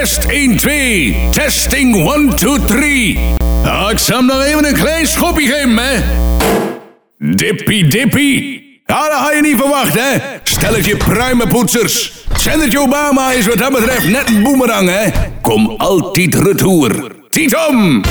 Test 1, 2. Testing 1, 2, 3. Ah, ik zal hem nog even een klein schopje geven, hè. Dippie, dippie. Ja, dat had je niet verwacht, hè? Stelletje pruimenpoetsers. Senator Obama is wat dat betreft net een boemerang, hè? Kom altijd retour. Tietom!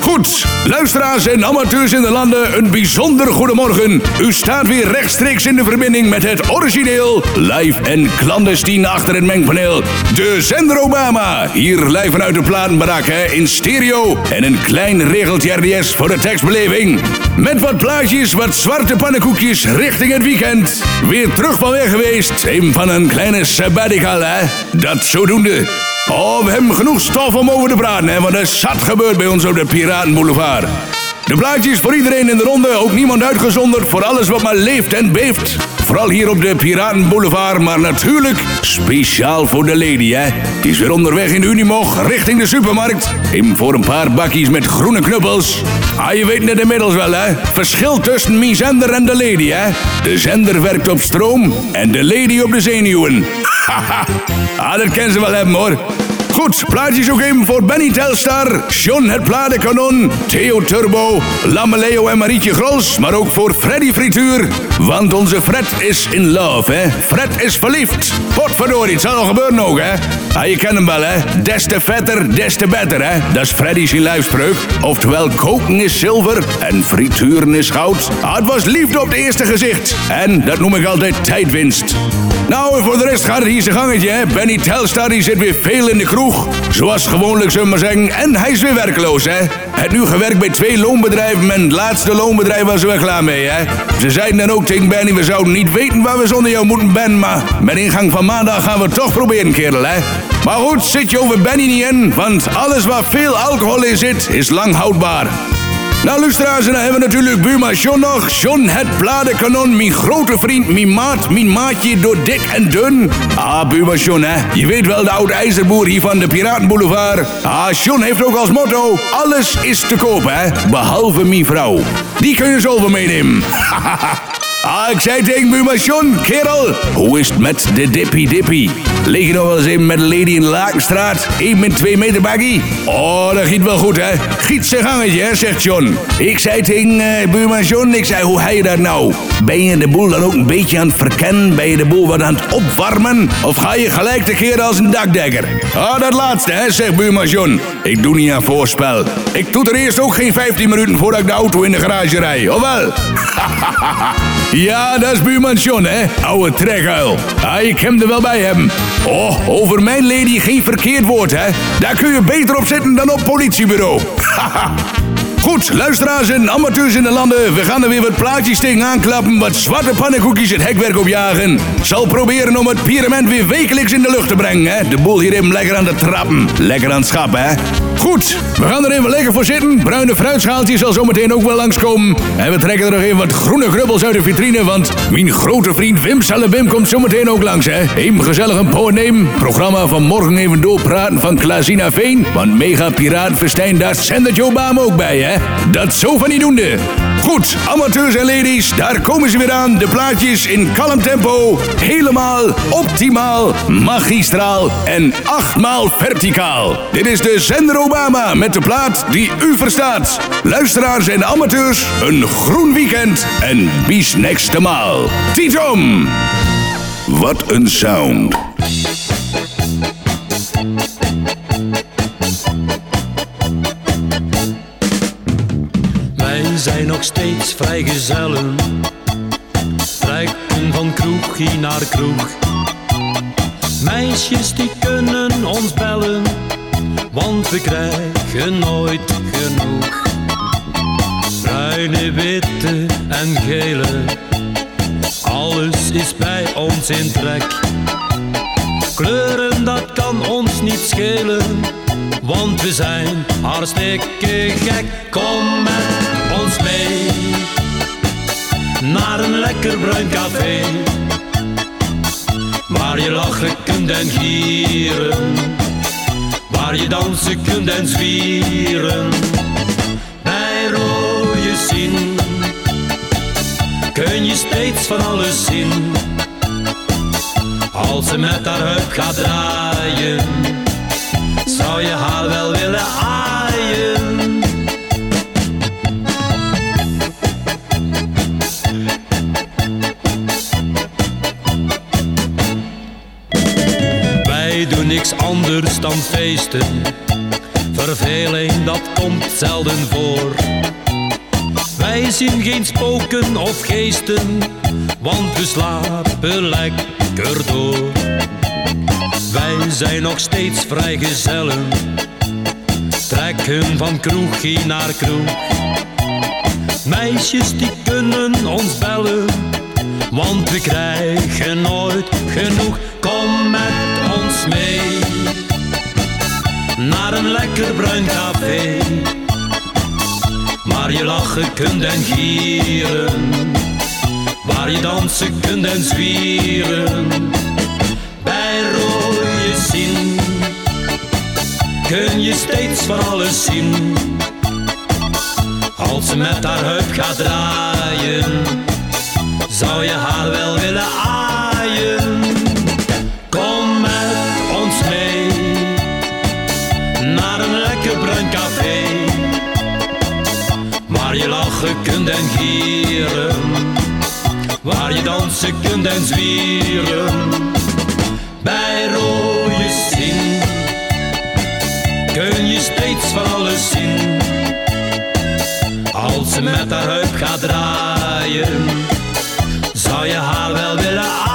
Goed, luisteraars en amateurs in de landen, een bijzonder goedemorgen. U staat weer rechtstreeks in de verbinding met het origineel, live en clandestien achter het mengpaneel. De zender Obama, hier live vanuit de platenbarak, hè, in stereo. En een klein regeltje RDS voor de tekstbeleving. Met wat plaatjes, wat zwarte pannenkoekjes richting het weekend. Weer terug van weg geweest, een van een kleine sabbatical, hè. Dat zodoende. Oh, we hebben genoeg stof om over te praten, hè, want er zat gebeurd bij ons op de Piratenboulevard. De plaatjes voor iedereen in de ronde, ook niemand uitgezonderd, voor alles wat maar leeft en beeft. Vooral hier op de Piratenboulevard, maar natuurlijk speciaal voor de lady, hè. Die is weer onderweg in Unimog richting de supermarkt. Even voor een paar bakjes met groene knuppels. Ah, je weet net inmiddels wel, hè. Verschil tussen mijn zender en de lady, hè. De zender werkt op stroom en de lady op de zenuwen. Ah, dat kennen ze wel hebben, hoor. Goed, plaatjes ook even voor Benny Telstar, John het Pladenkanon, Theo Turbo, Lameleo en Marietje Gros, maar ook voor Freddy Frituur. Want onze Fred is in love, hè. Fred is verliefd. Potverdorie, het zal nog gebeuren ook, hè. Ah, je kent hem wel, hè. Des te vetter, des te better, hè. Dat is Freddy's lijfspreuk. Oftewel, koken is zilver en frituren is goud. Ah, het was liefde op het eerste gezicht. En dat noem ik altijd tijdwinst. Nou, voor de rest gaat het hier zijn gangetje, hè. Benny Telstar die zit weer veel in de kroeg. Zoals gewoonlijk, zullen we maar zeggen. En hij is weer werkloos, hè. Heeft nu gewerkt bij twee loonbedrijven. En het laatste loonbedrijf was er klaar mee, hè. Ze zeiden dan ook tegen Benny, we zouden niet weten waar we zonder jou moeten, Ben. Maar met ingang van maandag gaan we het toch proberen, kerel, hè. Maar goed, zit je over Benny niet in. Want alles waar veel alcohol in zit, is lang houdbaar. Nou, luisteraars, dan hebben we natuurlijk buurman John nog. John het bladenkanon, mijn grote vriend, mijn maat, mijn maatje door dik en dun. Ah, buurman John, hè. Je weet wel, de oude ijzerboer hier van de Piratenboulevard. Ah, John heeft ook als motto, alles is te koop, hè. Behalve mijn vrouw. Die kun je zo over meenemen. Ah, ik zei tegen John, kerel, hoe is het met de dippie dippie? Lig je nog wel eens even met een lady in de Lakenstraat? Eén met twee meter baggy? Oh, dat giet wel goed, hè? Giet zijn gangetje, hè, zegt John. Ik zei tegen John, ik zei, hoe hij je dat nou? Ben je de boel dan ook een beetje aan het verkennen? Ben je de boel wat aan het opwarmen? Of ga je gelijk te keren als een dakdekker? Ah, dat laatste, hè, zegt buurman. Ik doe niet aan voorspel. Ik doe er eerst ook geen 15 minuten voordat ik de auto in de garage rij, of wel? Ja, dat is buurman John, hè? Oude trekhuil. Ah, ik hem er wel bij hebben. Oh, over mijn lady geen verkeerd woord, hè? Daar kun je beter op zitten dan op politiebureau. Haha. Goed, luisteraars en amateurs in de landen, we gaan er weer wat plaatjes tegen aanklappen, wat zwarte pannenkoekjes het hekwerk opjagen. Zal proberen om het pyramid weer wekelijks in de lucht te brengen? De boel hier even lekker aan de trappen. Lekker aan het schappen, hè? Goed, we gaan er even lekker voor zitten. Bruine fruitschaaltje zal zometeen ook wel langskomen. En we trekken er nog even wat groene grubbels uit de vitrine, want mijn grote vriend Wim Salabim komt zometeen ook langs, hè? Even gezellig een nemen. Programma van morgen even doorpraten van Klazina Veen. Want mega piraat Verstijn, daar zendt Obama ook bij, hè? Dat zo van die doende. Goed, amateurs en ladies, daar komen ze weer aan. De plaatjes in kalm tempo. Helemaal optimaal, magistraal en achtmaal verticaal. Dit is de zender Obama met de plaat die u verstaat. Luisteraars en amateurs, een groen weekend en bis next maal. Tietom! Wat een sound. Nog steeds vrijgezellen. Trekken van kroegje naar kroeg. Meisjes die kunnen ons bellen, want we krijgen nooit genoeg. Bruine, witte en gele, alles is bij ons in trek. Kleuren, dat kan ons niet schelen, want we zijn hartstikke gek. Kom met ons mee bruin café. Waar je lachen kunt en gieren, waar je dansen kunt en zwieren. Bij rode zin kun je steeds steeds van alles zien. Als ze met haar heup gaat draaien, dan feesten. Verveling dat komt zelden voor. Wij zien geen spoken of geesten, want we slapen lekker door. Wij zijn nog steeds vrijgezellen, trekken van kroegje naar kroeg. Meisjes die kunnen ons bellen, want we krijgen nooit genoeg. Kom met ons mee naar een lekker bruin café. Waar je lachen kunt en gieren, waar je dansen kunt en zwieren. Bij rode zin kun je steeds van alles zien. Als ze met haar heup gaat draaien, Waar je lachen kunt en gieren, waar je dansen kunt en zwieren. Bij rode zin kun je steeds van alles zien. Als ze met haar heup gaat draaien, zou je haar wel willen